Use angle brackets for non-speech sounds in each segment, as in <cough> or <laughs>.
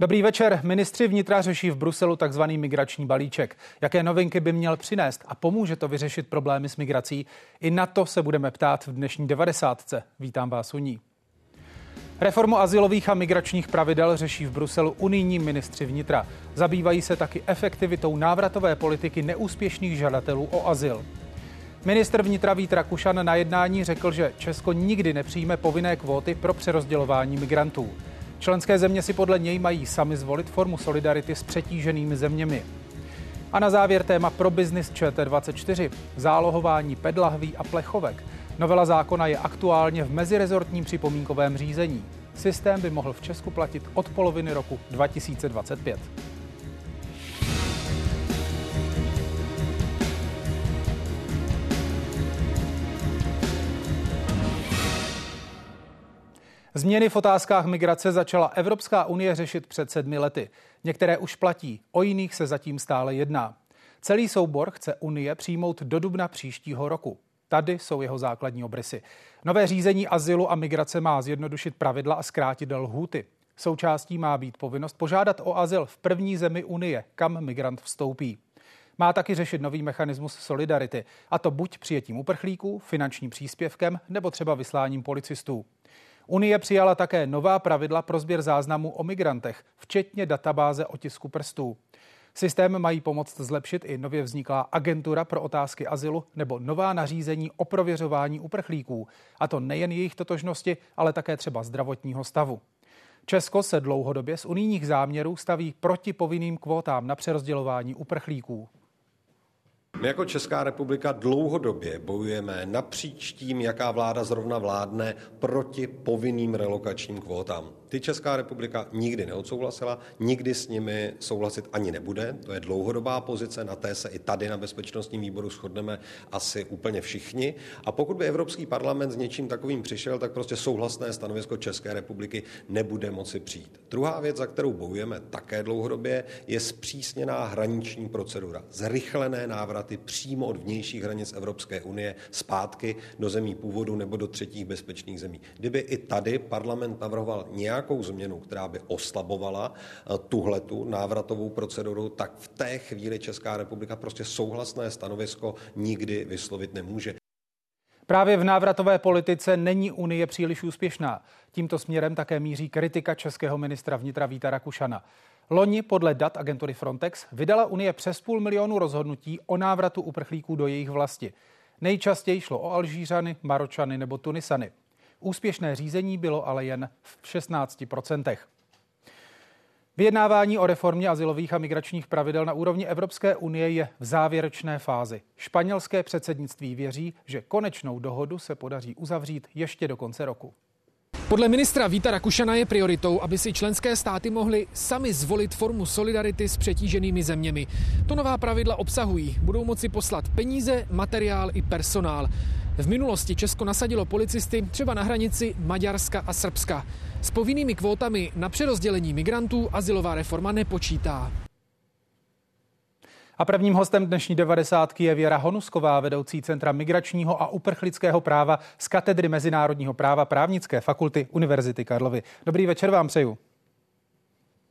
Dobrý večer. Ministři vnitra řeší v Bruselu takzvaný migrační balíček. Jaké novinky by měl přinést a pomůže to vyřešit problémy s migrací? I na to se budeme ptát v dnešní 90. Vítám vás u ní. Reformu asilových a migračních pravidel řeší v Bruselu unijní ministři vnitra. Zabývají se taky efektivitou návratové politiky neúspěšných žadatelů o azyl. Ministr vnitra Vít Rakušan na jednání řekl, že Česko nikdy nepřijme povinné kvóty pro přerozdělování migrantů. Členské země si podle něj mají sami zvolit formu solidarity s přetíženými zeměmi. A na závěr téma pro biznis ČT24. Zálohování pedlahví a plechovek. Novela zákona je aktuálně v mezirezortním připomínkovém řízení. Systém by mohl v Česku platit od poloviny roku 2025. Změny v otázkách migrace začala Evropská unie řešit před sedmi lety. Některé už platí, o jiných se zatím stále jedná. Celý soubor chce Unie přijmout do dubna příštího roku. Tady jsou jeho základní obrysy. Nové řízení azylu a migrace má zjednodušit pravidla a zkrátit lhůty. Součástí má být povinnost požádat o azyl v první zemi Unie, kam migrant vstoupí. Má taky řešit nový mechanismus solidarity, a to buď přijetím uprchlíků, finančním příspěvkem nebo třeba vysláním policistů. Unie přijala také nová pravidla pro sběr záznamů o migrantech, včetně databáze otisku prstů. Systém mají pomoct zlepšit i nově vzniklá agentura pro otázky azylu nebo nová nařízení o prověřování uprchlíků, a to nejen jejich totožnosti, ale také třeba zdravotního stavu. Česko se dlouhodobě z unijních záměrů staví proti povinným kvótám na přerozdělování uprchlíků. My jako Česká republika dlouhodobě bojujeme napříč tím, jaká vláda zrovna vládne, proti povinným relokačním kvótám. Ty Česká republika nikdy neodsouhlasila, nikdy s nimi souhlasit ani nebude. To je dlouhodobá pozice, na té se i tady na bezpečnostním výboru shodneme asi úplně všichni. A pokud by Evropský parlament s něčím takovým přišel, tak prostě souhlasné stanovisko České republiky nebude moci přijít. Druhá věc, za kterou bojujeme také dlouhodobě, je zpřísněná hraniční procedura. Zrychlené návraty přímo od vnějších hranic Evropské unie zpátky do zemí původu nebo do třetích bezpečných zemí. Kdyby i tady parlament navrhoval nějak nějakou změnu, která by oslabovala eh, tuhletu návratovou proceduru, tak v té chvíli Česká republika prostě souhlasné stanovisko nikdy vyslovit nemůže. Právě v návratové politice není Unie příliš úspěšná. Tímto směrem také míří kritika českého ministra vnitra Víta Rakušana. Loni podle dat agentury Frontex vydala Unie přes půl milionu rozhodnutí o návratu uprchlíků do jejich vlasti. Nejčastěji šlo o Alžířany, Maročany nebo Tunisany. Úspěšné řízení bylo ale jen v 16% Vyjednávání o reformě asilových a migračních pravidel na úrovni Evropské unie je v závěrečné fázi. Španělské předsednictví věří, že konečnou dohodu se podaří uzavřít ještě do konce roku. Podle ministra Víta Rakušana je prioritou, aby si členské státy mohly sami zvolit formu solidarity s přetíženými zeměmi. To nová pravidla obsahují. Budou moci poslat peníze, materiál i personál. V minulosti Česko nasadilo policisty třeba na hranici Maďarska a Srbska. S povinnými kvótami na přerozdělení migrantů asilová reforma nepočítá. A prvním hostem dnešní devadesátky je Věra Honusková, vedoucí Centra migračního a uprchlického práva z Katedry mezinárodního práva právnické fakulty Univerzity Karlovy. Dobrý večer vám přeju.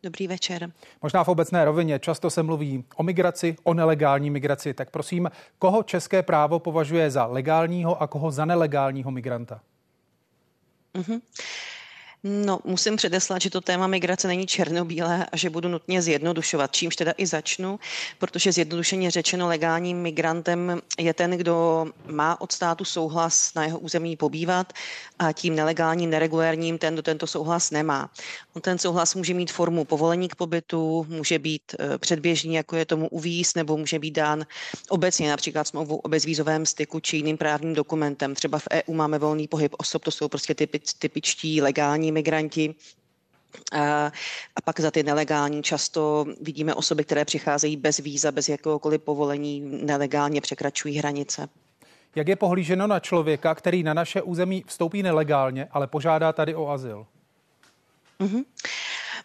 Dobrý večer. Možná v obecné rovině často se mluví o migraci, o nelegální migraci. Tak prosím, koho české právo považuje za legálního a koho za nelegálního migranta? Mm-hmm. No, musím předeslat, že to téma migrace není černobílé a že budu nutně zjednodušovat, čímž teda i začnu, protože zjednodušeně řečeno legálním migrantem je ten, kdo má od státu souhlas na jeho území pobývat a tím nelegálním, neregulérním ten, kdo tento souhlas nemá. On ten souhlas může mít formu povolení k pobytu, může být eh, předběžný, jako je tomu uvíz, nebo může být dán obecně, například smlouvou o bezvízovém styku či jiným právním dokumentem. Třeba v EU máme volný pohyb osob, to jsou prostě typič, typičtí legální migranti. A pak za ty nelegální často vidíme osoby, které přicházejí bez víza, bez jakéhokoliv povolení, nelegálně překračují hranice. Jak je pohlíženo na člověka, který na naše území vstoupí nelegálně, ale požádá tady o azyl? Mm-hmm.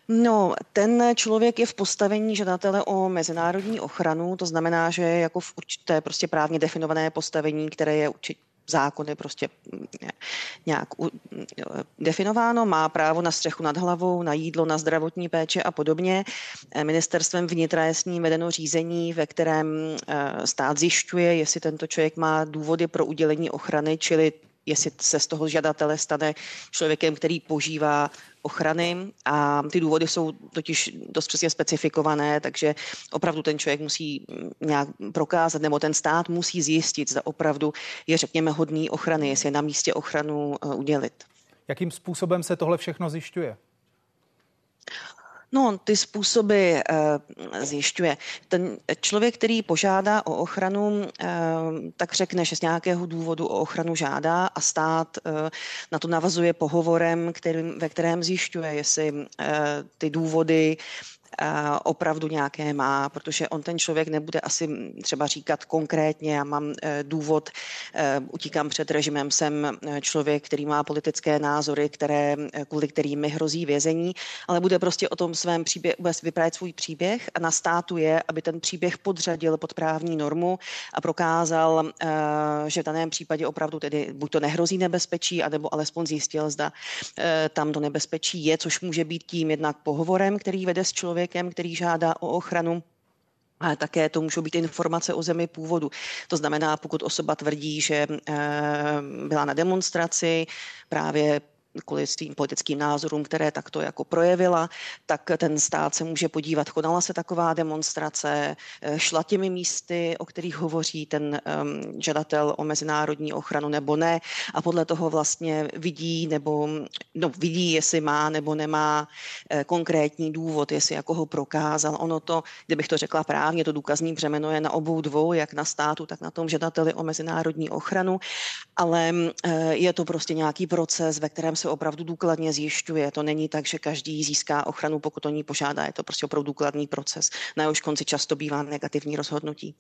No, ten člověk je v postavení žadatele o mezinárodní ochranu, to znamená, že je jako v určité prostě právně definované postavení, které je zákony prostě mm, nějak definováno, má právo na střechu nad hlavou, na jídlo, na zdravotní péče a podobně. Eh, ministerstvem vnitra je s ním vedeno řízení, ve kterém eh, stát zjišťuje, jestli tento člověk má důvody pro udělení ochrany, čili jestli se z toho žadatele stane člověkem, který požívá ochrany a ty důvody jsou totiž dost přesně specifikované, takže opravdu ten člověk musí nějak prokázat, nebo ten stát musí zjistit, zda opravdu je, řekněme, hodný ochrany, jestli je na místě ochranu eh, udělit. Jakým způsobem se tohle všechno zjišťuje? No, ty způsoby uh, zjišťuje. Ten člověk, který požádá o ochranu, uh, tak řekne, že z nějakého důvodu o ochranu žádá a stát uh, na to navazuje pohovorem, kterým, ve kterém zjišťuje, jestli ty důvody opravdu nějaké má, protože on ten člověk nebude asi třeba říkat konkrétně, já mám eh, důvod, eh, utíkám před režimem, jsem eh, člověk, který má politické názory, které, kvůli kterým mi hrozí vězení, ale bude prostě o tom svém příběhu, bude vyprávět svůj příběh a na státu je, aby ten příběh podřadil pod právní normu a prokázal, že v daném případě opravdu tedy buď to nehrozí nebezpečí, anebo alespoň zjistil, zda tam to nebezpečí je, což může být tím jednak pohovorem, který vede s člověkem, člověkem, který žádá o ochranu ale také to můžou být informace o zemi původu. To znamená, pokud osoba tvrdí, že eh, byla na demonstraci, právě kvůli svým politickým názorům, které takto jako projevila, tak ten stát se může podívat, konala se taková demonstrace, eh, šla těmi místy, o kterých hovoří ten um, žadatel o mezinárodní ochranu nebo ne a podle toho vlastně vidí nebo no, vidí, jestli má nebo nemá eh, konkrétní důvod, jestli jako ho prokázal. Ono to, kdybych to řekla právně, to důkazní břemeno je na obou dvou, jak na státu, tak na tom žadateli o mezinárodní ochranu, ale eh, je to prostě nějaký proces, ve kterém se opravdu důkladně zjišťuje. To není tak, že každý získá ochranu, pokud o ní požádá. Je to prostě opravdu důkladný proces. Na jehož konci často bývá negativní rozhodnutí.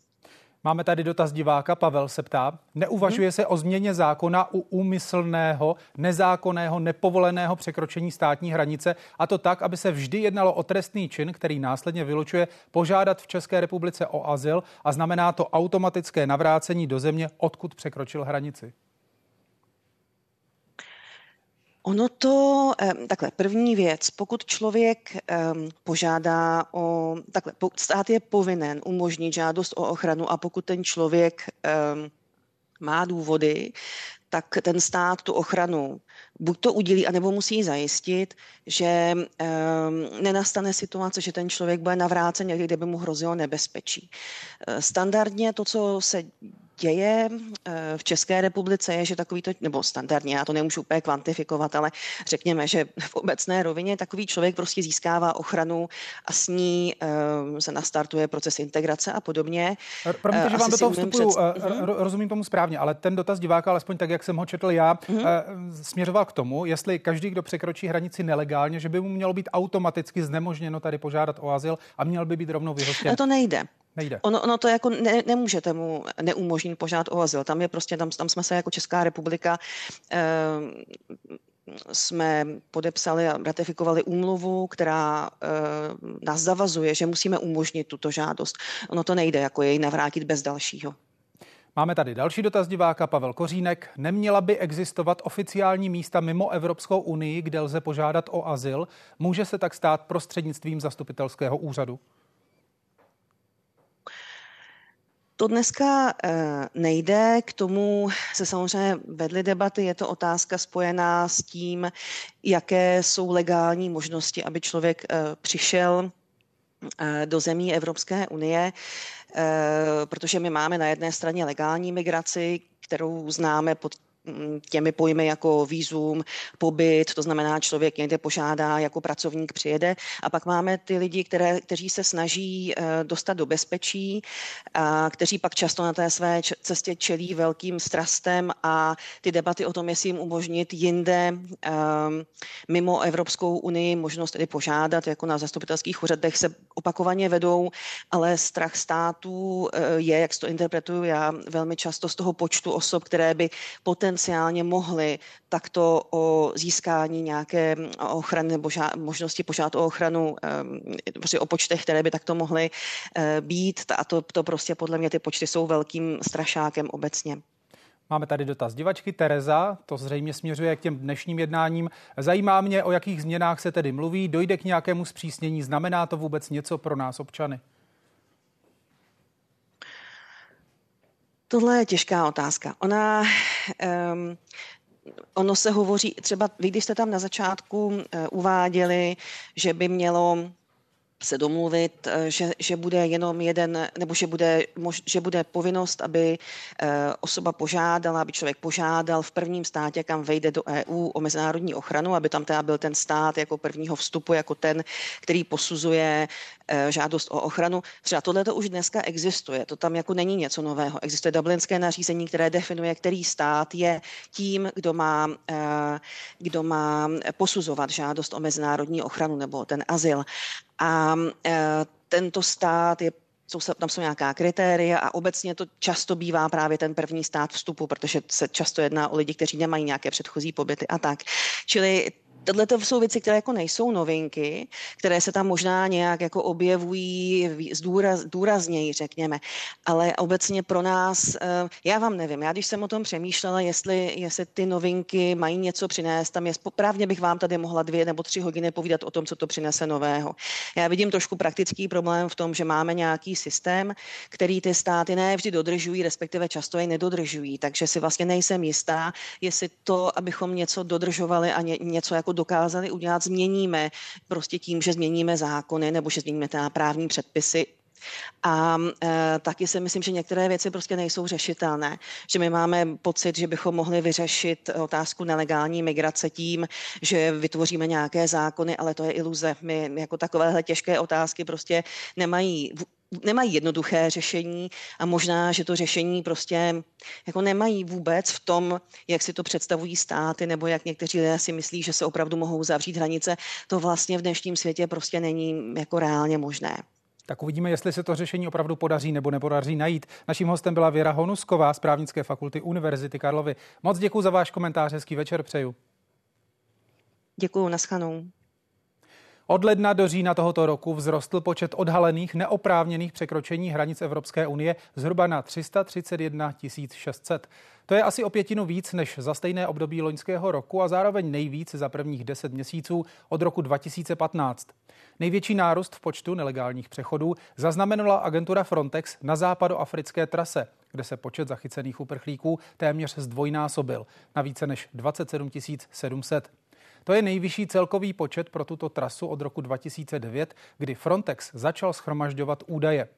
Máme tady dotaz diváka, Pavel se ptá. Neuvažuje hmm. se o změně zákona u úmyslného, nezákonného, nepovoleného překročení státní hranice a to tak, aby se vždy jednalo o trestný čin, který následně vylučuje požádat v České republice o azyl a znamená to automatické navrácení do země, odkud překročil hranici. Ono to, takhle, první věc, pokud člověk požádá o, takhle, stát je povinen umožnit žádost o ochranu a pokud ten člověk má důvody, tak ten stát tu ochranu buď to udělí, anebo musí zajistit, že nenastane situace, že ten člověk bude navrácen někdy, kde by mu hrozilo nebezpečí. Standardně to, co se děje eh, v České republice je, že takový to, nebo standardně, já to nemůžu úplně kvantifikovat, ale řekněme, že v obecné rovině takový člověk prostě získává ochranu a s ní um, se nastartuje proces integrace a podobně. Promiňte, že vám do toho vstupuju, před... uh, rozumím tomu správně, ale ten dotaz diváka, alespoň tak, jak jsem ho četl já, uh, směřoval k tomu, jestli každý, kdo překročí hranici nelegálně, že by mu mělo být automaticky znemožněno tady požádat o azyl a měl by být rovnou vyhoštěn. To nejde. Nejde. Ono, ono to jako ne, nemůžete mu neumožnit požádat o azyl. Tam je prostě, tam, tam jsme se jako Česká republika eh, jsme podepsali a ratifikovali úmluvu, která eh, nás zavazuje, že musíme umožnit tuto žádost. Ono to nejde, jako jej navrátit bez dalšího. Máme tady další dotaz diváka Pavel Kořínek. Neměla by existovat oficiální místa mimo Evropskou unii, kde lze požádat o azyl? Může se tak stát prostřednictvím zastupitelského úřadu? To dneska eh, nejde, k tomu se samozřejmě vedly debaty, je to otázka spojená s tím, jaké jsou legální možnosti, aby člověk eh, přišel eh, do zemí Evropské unie, protože my máme na jedné straně legální migraci, kterou známe pod těmi pojmy jako výzum, pobyt, to znamená člověk někde požádá, jako pracovník přijede. A pak máme ty lidi, které, kteří se snaží eh, dostat do bezpečí, a kteří pak často na té své cestě čelí velkým strastem a ty debaty o tom, jestli jim umožnit jinde um, mimo Evropskou unii možnost tedy požádat, jako na zastupitelských úřadech se opakovaně vedou, ale strach států eh, je, jak to interpretuju já, velmi často z toho počtu osob, které by poten potenciálně mohli takto o získání nějaké ochrany nebo žá, možnosti požádat o ochranu prostě o počtech, které by takto mohly eh, být. A to, to prostě podle mě ty počty jsou velkým strašákem obecně. Máme tady dotaz divačky Tereza, to zřejmě směřuje k těm dnešním jednáním. Zajímá mě, o jakých změnách se tedy mluví, dojde k nějakému zpřísnění, znamená to vůbec něco pro nás občany? Tohle je těžká otázka. Ona, um, ono se hovoří, třeba vy, když jste tam na začátku uh, uváděli, že by mělo se domluvit, eh, že, že bude jenom jeden, nebo že bude, že bude povinnost, aby eh, osoba požádala, aby člověk požádal v prvním státě, kam vejde do EU o mezinárodní ochranu, aby tam teda byl ten stát jako prvního vstupu, jako ten, který posuzuje eh, žádost o ochranu. Třeba tohle to už dneska existuje, to tam jako není něco nového. Existuje dublinské nařízení, které definuje, který stát je tím, kdo má, kdo má posuzovat žádost o mezinárodní ochranu nebo ten azyl. A e, tento stát je jsou, tam jsou nějaká kritéria a obecně to často bývá právě ten první stát vstupu, protože se často jedná o lidi, kteří nemají nějaké předchozí pobyty a tak. Čili Tohle to jsou věci, které jako nejsou novinky, které se tam možná nějak jako objevují zdůraz, důrazněji, řekněme. Ale obecně pro nás, eh, já vám nevím, já když jsem o tom přemýšlela, jestli, jestli ty novinky mají něco přinést, tam je, právně bych vám tady mohla dvě nebo tři hodiny povídat o tom, co to přinese nového. Já vidím trošku praktický problém v tom, že máme nějaký systém, který ty státy ne vždy dodržují, respektive často je nedodržují. Takže si vlastně nejsem jistá, jestli to, abychom něco dodržovali a ně, něco jako dokázali udělat, změníme prostě tím, že změníme zákony nebo že změníme teda právní předpisy a e, taky si myslím, že některé věci prostě nejsou řešitelné. Že my máme pocit, že bychom mohli vyřešit otázku nelegální migrace tím, že vytvoříme nějaké zákony, ale to je iluze. My jako takovéhle těžké otázky prostě nemají nemají jednoduché řešení a možná, že to řešení prostě jako nemají vůbec v tom, jak si to představují státy nebo jak někteří lidé si myslí, že se opravdu mohou zavřít hranice. To vlastně v dnešním světě prostě není jako reálně možné. Tak uvidíme, jestli se to řešení opravdu podaří nebo nepodaří najít. Naším hostem byla Věra Honusková z právnické fakulty Univerzity Karlovy. Moc děkuji za váš komentář, hezký večer přeju. Děkuji, naschanou. Od ledna do října tohoto roku vzrostl počet odhalených neoprávněných překročení hranic Evropské unie zhruba na 331 600. To je asi o pětinu víc než za stejné období loňského roku a zároveň nejvíc za prvních 10 měsíců od roku 2015. Největší nárůst v počtu nelegálních přechodů zaznamenala agentura Frontex na západoafrické trase, kde se počet zachycených uprchlíků téměř zdvojnásobil na více než 27 700. To je nejvyšší celkový počet pro tuto trasu od roku 2009, kdy Frontex začal schromažďovat údaje.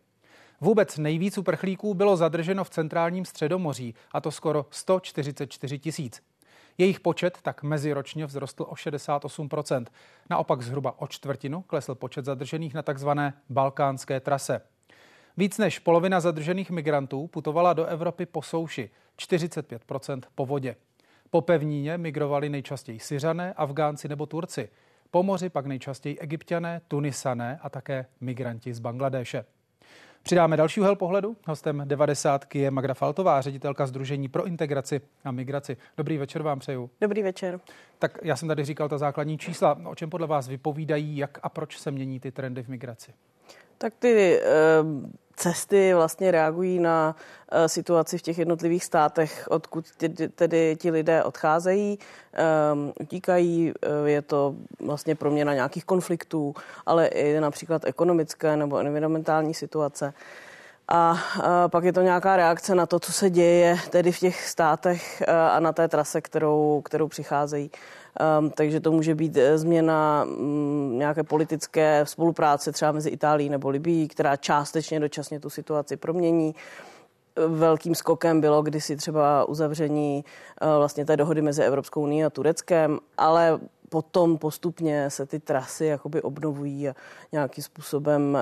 Vůbec nejvíc uprchlíků bylo zadrženo v centrálním středomoří, a to skoro 144 tisíc. Jejich počet tak meziročně vzrostl o 68%. Naopak zhruba o čtvrtinu klesl počet zadržených na takzvané balkánské trase. Víc než polovina zadržených migrantů putovala do Evropy po souši, 45% po vodě. Po pevnině migrovali nejčastěji Syřané, Afgánci nebo Turci. Po moři pak nejčastěji Egyptiané, Tunisané a také migranti z Bangladéše. Přidáme další úhel pohledu. Hostem 90 je Magda Faltová, ředitelka Združení pro integraci a migraci. Dobrý večer vám přeju. Dobrý večer. Tak já jsem tady říkal ta základní čísla. O čem podle vás vypovídají, jak a proč se mění ty trendy v migraci? Tak ty eh, cesty vlastně reagují na eh, situaci v těch jednotlivých státech, odkud tedy ti lidé odcházejí, ehm, utíkají. Eh, je to vlastně proměna nějakých konfliktů, ale i například ekonomické nebo environmentální situace. A, pak je to nějaká reakce na to, co se děje tedy v těch státech a na té trase, kterou, kterou přicházejí. Um, takže to může být eh, změna um, nějaké politické spolupráce třeba mezi Itálií nebo Libií, která částečně dočasně tu situaci promění. Velkým skokem bylo kdysi třeba uzavření uh, vlastně té dohody mezi Evropskou unii a Tureckem, ale potom postupně se ty trasy jakoby obnovují a nějakým způsobem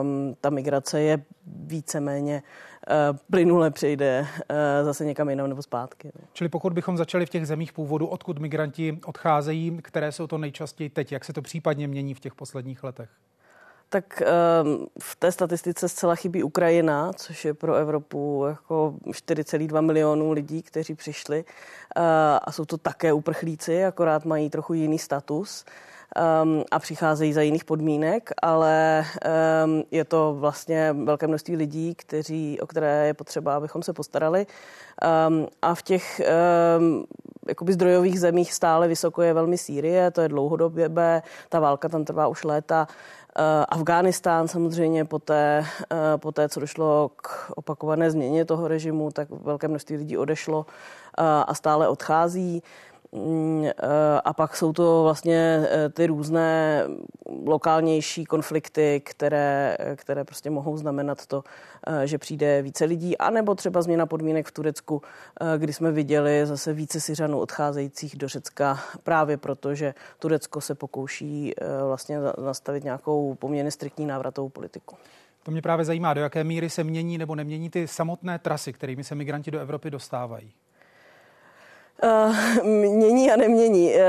um, ta migrace je víceméně uh, plynule přejde uh, zase někam jinam nebo zpátky. Ne? Čili pokud bychom začali v těch zemích původu, odkud migranti odcházejí, které jsou to nejčastěji teď, jak se to případně mění v těch posledních letech? Tak ehm, v té statistice zcela chybí Ukrajina, což je pro Evropu jako 4,2 milionů lidí, kteří přišli. Eh, a jsou to také uprchlíci, akorát mají trochu jiný status. um, a přicházejí za jiných podmínek, ale je to vlastně velké množství lidí, kteří, o které je potřeba, abychom se postarali. A v těch jakoby zdrojových zemích stále vysoko je velmi Sýrie, to je dlouhodobě, ta válka tam trvá už léta. Uh, Afghánistán samozřejmě po té, uh, po té, co došlo k opakované změně toho režimu, tak velké množství lidí odešlo uh, a stále odchází. Mm, a pak jsou to vlastně eh, ty různé lokálnější konflikty, které, které prostě mohou znamenat to, eh, že přijde více lidí, anebo třeba změna podmínek v Turecku, eh, kdy jsme viděli zase více Syřanů odcházejících do Řecka právě proto, že Turecko se pokouší vlastně nastavit nějakou poměrně striktní návratovou politiku. To mě právě zajímá, do jaké míry se mění nebo nemění ty samotné trasy, kterými se migranti do Evropy dostávají. Uh, <laughs> mění a nemění. Uh,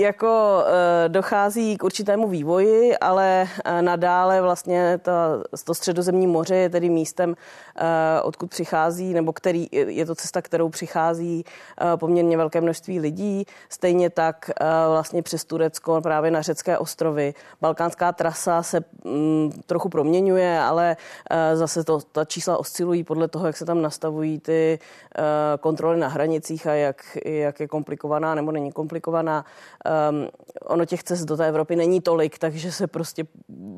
jako uh, dochází k určitému vývoji, ale nadále vlastně ta, to středozemní moře je tedy místem, odkud přichází, nebo který, je to cesta, kterou přichází poměrně velké množství lidí. Stejně tak vlastně přes Turecko, právě na řecké ostrovy. Balkánská trasa se um, trochu proměňuje, ale zase to, ta čísla oscilují podle toho, jak se tam nastavují ty kontroly na hranicích a jak jak je komplikovaná nebo není komplikovaná. Um, ono těch cest do té Evropy není tolik, takže se prostě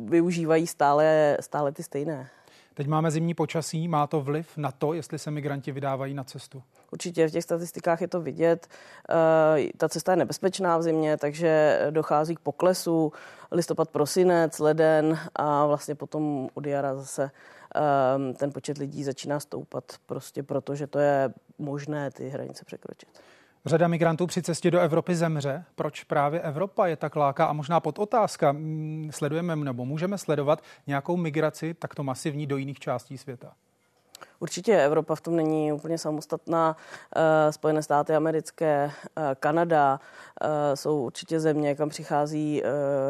využívají stále, stále ty stejné. Teď máme zimní počasí, má to vliv na to, jestli se migranti vydávají na cestu? Určitě v těch statistikách je to vidět. Uh, ta cesta je nebezpečná v zimě, takže dochází k poklesu listopad, prosinec, leden a vlastně potom od jara zase um, ten počet lidí začíná stoupat prostě proto, že to je možné ty hranice překročit. Řada migrantů při cestě do Evropy zemře. Proč právě Evropa je tak láká? A možná pod otázka, mm, sledujeme nebo můžeme sledovat nějakou migraci takto masivní do jiných částí světa? Určitě Evropa v tom není úplně samostatná. Eh, Spojené státy americké, eh, Kanada eh, jsou určitě země, kam přichází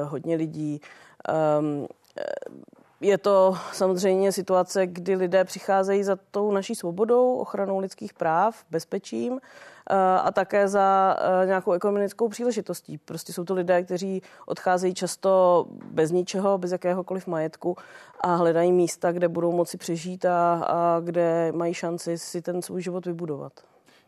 hodně lidí. Ehm, je to samozřejmě situace, kdy lidé přicházejí za tou naší svobodou, ochranou lidských práv, bezpečím a také za eh, nějakou ekonomickou příležitostí. Prostě jsou to lidé, kteří odcházejí často bez ničeho, bez jakéhokoliv majetku a hledají místa, kde budou moci přežít a, a kde mají šanci si ten svůj život vybudovat.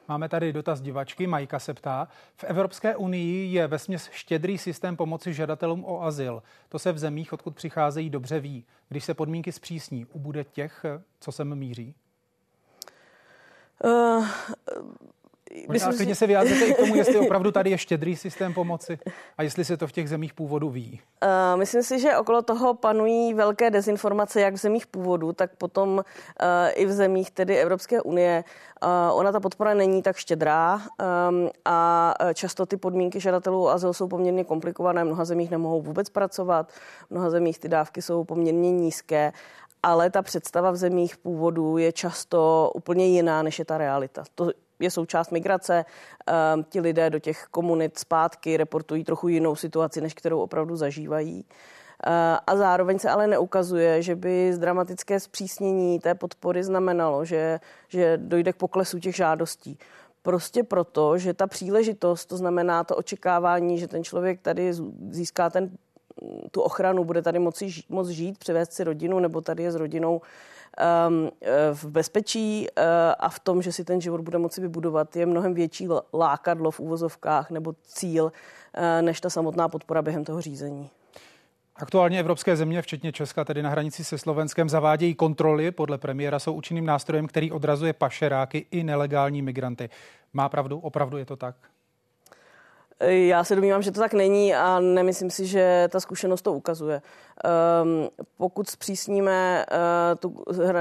Máme tady dotaz divačky. Majka se ptá. V Evropské unii je vesměs štědrý systém pomoci žadatelům o azyl. To se v zemích, odkud přicházejí, dobře ví. Když se podmínky zpřísní, ubude těch, co sem míří? Uh, Možná klidně se vyjádřete i k tomu, jestli <laughs> opravdu tady je štědrý systém pomoci a jestli se to v těch zemích původu ví. Uh, myslím si, že okolo toho panují velké dezinformace, jak v zemích původu, tak potom uh, i v zemích tedy Evropské unie. Uh, ona ta podpora není tak štědrá um, a často ty podmínky žadatelů o azyl jsou poměrně komplikované. V mnoha zemích nemohou vůbec pracovat, v mnoha zemích ty dávky jsou poměrně nízké ale ta představa v zemích původu je často úplně jiná, než je ta realita. To je součást migrace. Um, ti lidé do těch komunit zpátky reportují trochu jinou situaci, než kterou opravdu zažívají. Uh, a zároveň se ale neukazuje, že by z dramatické zpřísnění té podpory znamenalo, že, že dojde k poklesu těch žádostí. Prostě proto, že ta příležitost, to znamená to očekávání, že ten člověk tady získá ten, tu ochranu, bude tady moci, moc žít, přivést si rodinu nebo tady je s rodinou v bezpečí uh, a v tom, že si ten život bude moci vybudovat, je mnohem větší lákadlo v úvozovkách nebo cíl, uh, než ta samotná podpora během toho řízení. Aktuálně evropské země, včetně Česka, tedy na hranici se Slovenskem, zavádějí kontroly. Podle premiéra jsou účinným nástrojem, který odrazuje pašeráky i nelegální migranty. Má pravdu? Opravdu je to tak? Já se domnívám, že to tak není a nemyslím si, že ta zkušenost to ukazuje. Um, pokud zpřísníme uh, tu, uh,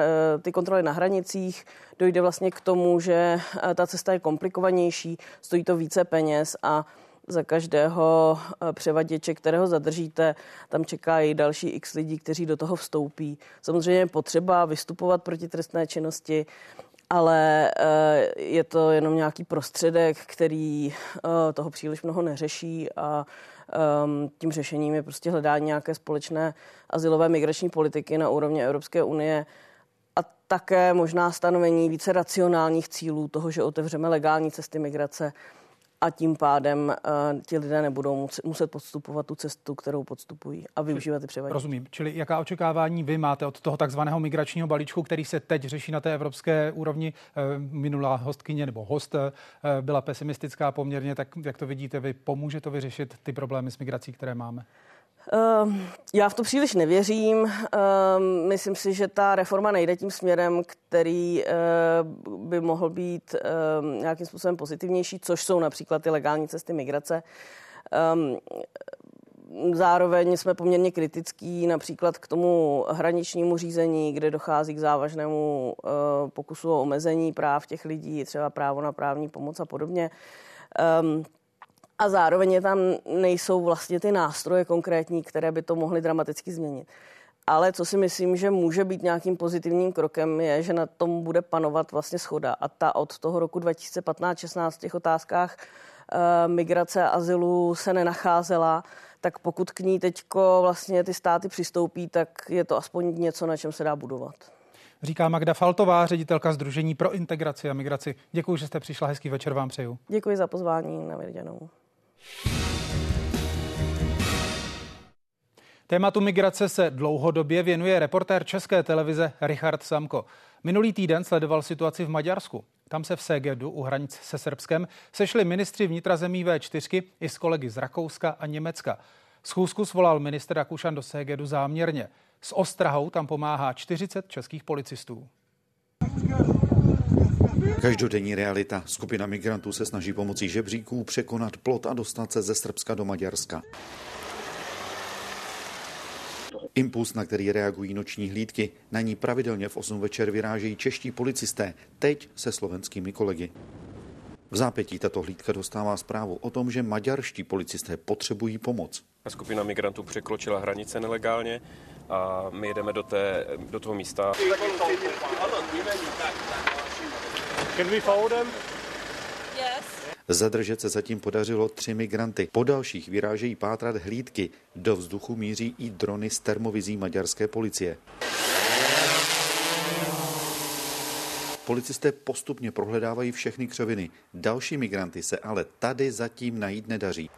ty kontroly na hranicích, dojde vlastně k tomu, že uh, ta cesta je komplikovanější, stojí to více peněz a za každého převaděče, kterého zadržíte, tam čeká i další x lidí, kteří do toho vstoupí. Samozřejmě je potřeba vystupovat proti trestné činnosti, ale eh, je to jenom nějaký prostředek, který eh, toho příliš mnoho neřeší a ehm, tím řešením je prostě hledání nějaké společné asilové migrační politiky na úrovni Evropské unie a také možná stanovení více racionálních cílů toho, že otevřeme legální cesty migrace a tím pádem uh, ti lidé nebudou muset podstupovat tu cestu, kterou podstupují a využívat ty převaděče. Rozumím. Čili jaká očekávání vy máte od toho takzvaného migračního balíčku, který se teď řeší na té evropské úrovni? Minulá hostkyně nebo host byla pesimistická poměrně, tak jak to vidíte vy, pomůže to vyřešit ty problémy s migrací, které máme? Ehm, já v to příliš nevěřím. Ehm, myslím si, že ta reforma nejde tím směrem, který eh, by mohl být ehm, nějakým způsobem pozitivnější, což jsou například ty legální cesty migrace. Zároveň jsme poměrně kritický například k tomu hraničnímu řízení, kde dochází k závažnému eh, pokusu o omezení práv těch lidí, třeba právo na právní pomoc a podobně. A zároveň tam nejsou vlastně ty nástroje konkrétní, které by to mohly dramaticky změnit. Ale co si myslím, že může být nějakým pozitivním krokem, je, že na tom bude panovat vlastně schoda. A ta od toho roku 2015-16 v těch otázkách e, migrace a azylu se nenacházela, tak pokud k ní teďko vlastně ty státy přistoupí, tak je to aspoň něco, na čem se dá budovat. Říká Magda Faltová, ředitelka Združení pro integraci a migraci. Děkuji, že jste přišla. Hezký večer vám přeju. Děkuji za pozvání. Na viděnou. Tématu migrace se dlouhodobě věnuje reportér České televize Richard Samko. Minulý týden sledoval situaci v Maďarsku. Tam se v Segedu u hranic se Srbskem sešli ministři vnitra zemí V4 i s kolegy z Rakouska a Německa. Schůzku svolal minister Rakušan do Segedu záměrně. S ostrahou tam pomáhá 40 českých policistů. Každodenní realita. Skupina migrantů se snaží pomocí žebříků překonat plot a dostat se ze Srbska do Maďarska. Impuls, na který reagují noční hlídky, na ní pravidelně v 8 večer vyrážejí čeští policisté, teď se slovenskými kolegy. V zápětí tato hlídka dostává zprávu o tom, že maďarští policisté potřebují pomoc. Skupina migrantů překročila hranice nelegálně a my jedeme do, té, do toho místa. Can we follow them? Yes. Zadržet se zatím podařilo tři migranty. Po dalších vyrážejí pátrat hlídky. Do vzduchu míří i drony s termovizí maďarské policie. Policisté postupně prohledávají všechny křoviny. Další migranty se ale tady zatím najít nedaří.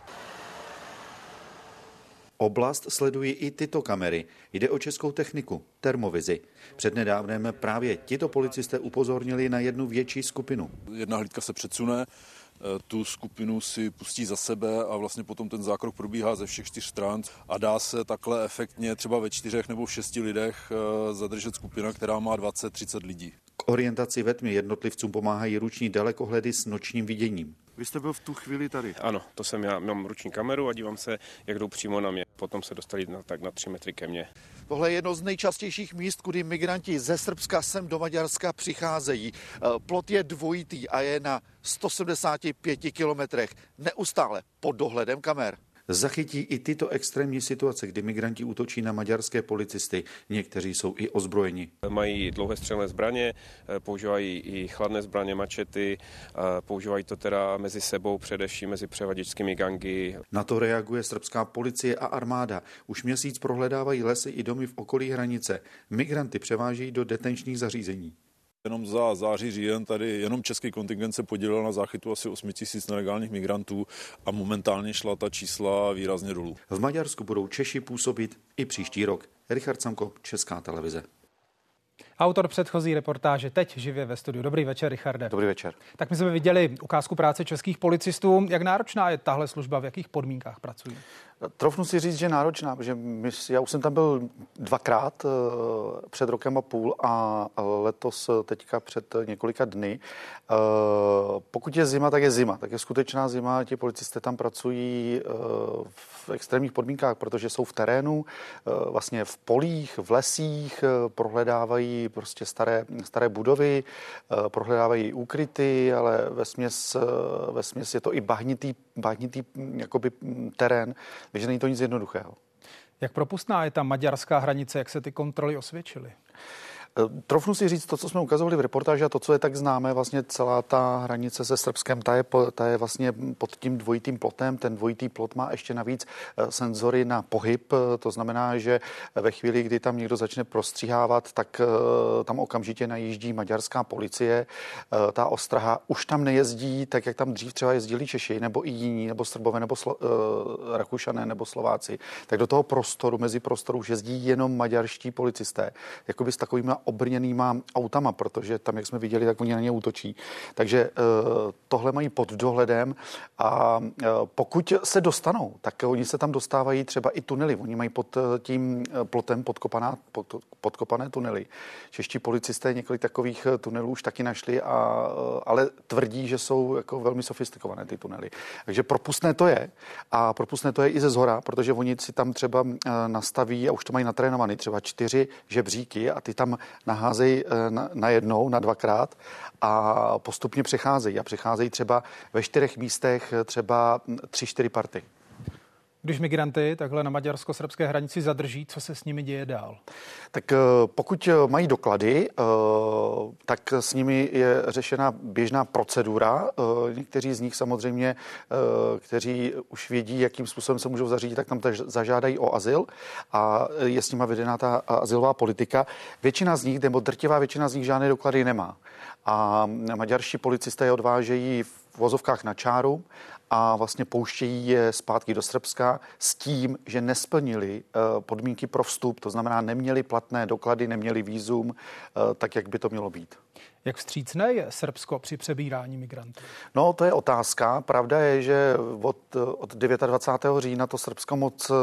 Oblast sledují i tyto kamery. Jde o českou techniku, termovizi. Přednedávnem právě tito policisté upozornili na jednu větší skupinu. Jedna hlídka se předsune, eh, tu skupinu si pustí za sebe a vlastně potom ten zákrok probíhá ze všech čtyř stran a dá se takhle efektně třeba ve čtyřech nebo v šesti lidech eh, zadržet skupina, která má 20-30 lidí. K orientaci ve tmě jednotlivcům pomáhají ruční dalekohledy s nočním viděním. Vy jste byl v tu chvíli tady? Ano, to jsem já, mám ruční kameru a dívám se, jak jdou přímo na mě. Potom se dostali na, tak na tři metry ke mně. Tohle je jedno z nejčastějších míst, kudy migranti ze Srbska sem do Maďarska přicházejí. Eh, plot je dvojitý a je na 175 kilometrech. Neustále pod dohledem kamer zachytí i tyto extrémní situace, kdy migranti útočí na maďarské policisty. Někteří jsou i ozbrojeni. Mají dlouhé střelné zbraně, eh, používají i chladné zbraně, mačety, používají to teda mezi sebou, především mezi převaděčskými gangy. Na to reaguje srbská policie a armáda. Už měsíc prohledávají lesy i domy v okolí hranice. Migranty převážejí do detenčních zařízení. Jenom za září říjen tady jenom český kontingent se podílel na záchytu asi 8 tisíc nelegálních migrantů a momentálně šla ta čísla výrazně dolů. V Maďarsku budou Češi působit i příští rok. Richard Samko, Česká televize. Autor předchozí reportáže teď živě ve studiu. Dobrý večer, Richarde. Dobrý večer. Tak my jsme viděli ukázku práce českých policistů. Jak náročná je tahle služba, v jakých podmínkách pracují? Trofnu si říct, že náročná, protože my, já už jsem tam byl dvakrát eh, před rokem a půl a letos eh, teďka před několika dny. Eh, pokud je zima, tak je zima. Tak je skutečná zima. Ti policisté tam pracují v extrémních podmínkách, protože jsou v terénu, vlastně v polích, v lesích, prohledávají prostě staré, staré budovy, prohledávají úkryty, ale ve směs, ve směs je to i bahnitý, bahnitý jakoby terén, takže není to nic jednoduchého. Jak propustná je ta maďarská hranice, jak se ty kontroly osvědčily? Trofnu si říct to, co jsme ukazovali v reportáži a to, co je tak známé, vlastně celá ta hranice se Srbskem, ta je, ta je vlastně pod tím dvojitým plotem. Ten dvojitý plot má ještě navíc senzory na pohyb, to znamená, že ve chvíli, kdy tam někdo začne prostříhávat, tak tam okamžitě najíždí maďarská policie. Ta ostraha už tam nejezdí tak, jak tam dřív třeba jezdili Češi, nebo i jiní, nebo Srbové, nebo Slo- Rakušané, nebo Slováci. Tak do toho prostoru, mezi prostoru už jezdí jenom maďarští policisté, jakoby s takovými obrněnýma autama, protože tam, jak jsme viděli, tak oni na ně útočí. Takže eh, tohle mají pod dohledem a eh, pokud se dostanou, tak oni se tam dostávají třeba i tunely. Oni mají pod eh, tím plotem podkopaná, pod, podkopané tunely. Čeští policisté několik takových tunelů už taky našli, a, ale tvrdí, že jsou jako velmi sofistikované ty tunely. Takže propustné to je a propustné to je i ze zhora, protože oni si tam třeba nastaví a už to mají natrénovaný, třeba čtyři žebříky a ty tam naházejí eh, na, jednou, na dvakrát a postupně přecházejí. A přecházejí třeba ve čtyřech místech třeba tři, čtyři party. Když migranty takhle na maďarsko-srbské hranici zadrží, co se s nimi děje dál? Tak eh, pokud eh, mají doklady, eh, tak s nimi je řešena běžná procedura. Někteří z nich samozřejmě, kteří už vědí, jakým způsobem se můžou zařídit, tak tam zažádají o azyl a je s nimi vedená ta azylová politika. Většina z nich, nebo drtivá většina z nich žádné doklady nemá. A maďarští policisté je odvážejí v vozovkách na čáru a vlastně pouštějí je zpátky do Srbska s tím, že nesplnili eh, podmínky pro vstup, to znamená neměli platné doklady, neměli výzum, eh, tak jak by to mělo být. Jak vstřícné je Srbsko při přebírání migrantů? No, to je otázka. Pravda je, že od, od 29. října to Srbsko moc uh,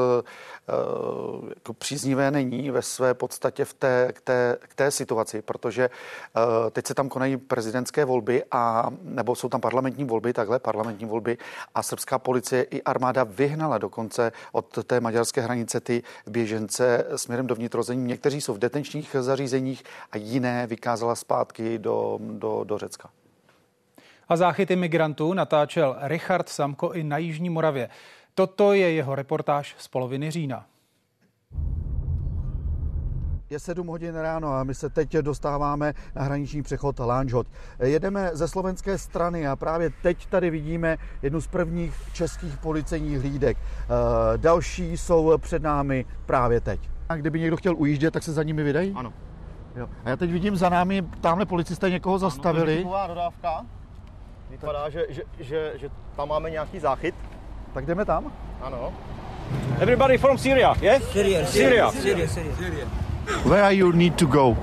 jako příznivé není ve své podstatě v té, k, té, k té situaci, protože uh, teď se tam konají prezidentské volby a nebo jsou tam parlamentní volby, takhle parlamentní volby a srbská policie i armáda vyhnala dokonce od té maďarské hranice ty běžence směrem do vnitrozemí. Někteří jsou v detenčních zařízeních a jiné vykázala zpátky do, do, do Řecka. A záchyty migrantů natáčel Richard Samko i na Jižní Moravě. Toto je jeho reportáž z poloviny října. Je 7 hodin ráno a my se teď dostáváme na hraniční přechod Lánžot. Jedeme ze slovenské strany a právě teď tady vidíme jednu z prvních českých policejních hlídek. Eh, další jsou před námi právě teď. A kdyby někdo chtěl ujíždět, tak se za nimi vydají? Ano. Jo. A já teď vidím za námi, tamhle policisté někoho zastavili. Ano, to dodávka. Vypadá, že, že, že, že tam máme nějaký záchyt. Tak jdeme tam? Ano. Everybody from Syria, yeah? Syria. Syria. Syria. Syria. Syria. Where you need to go?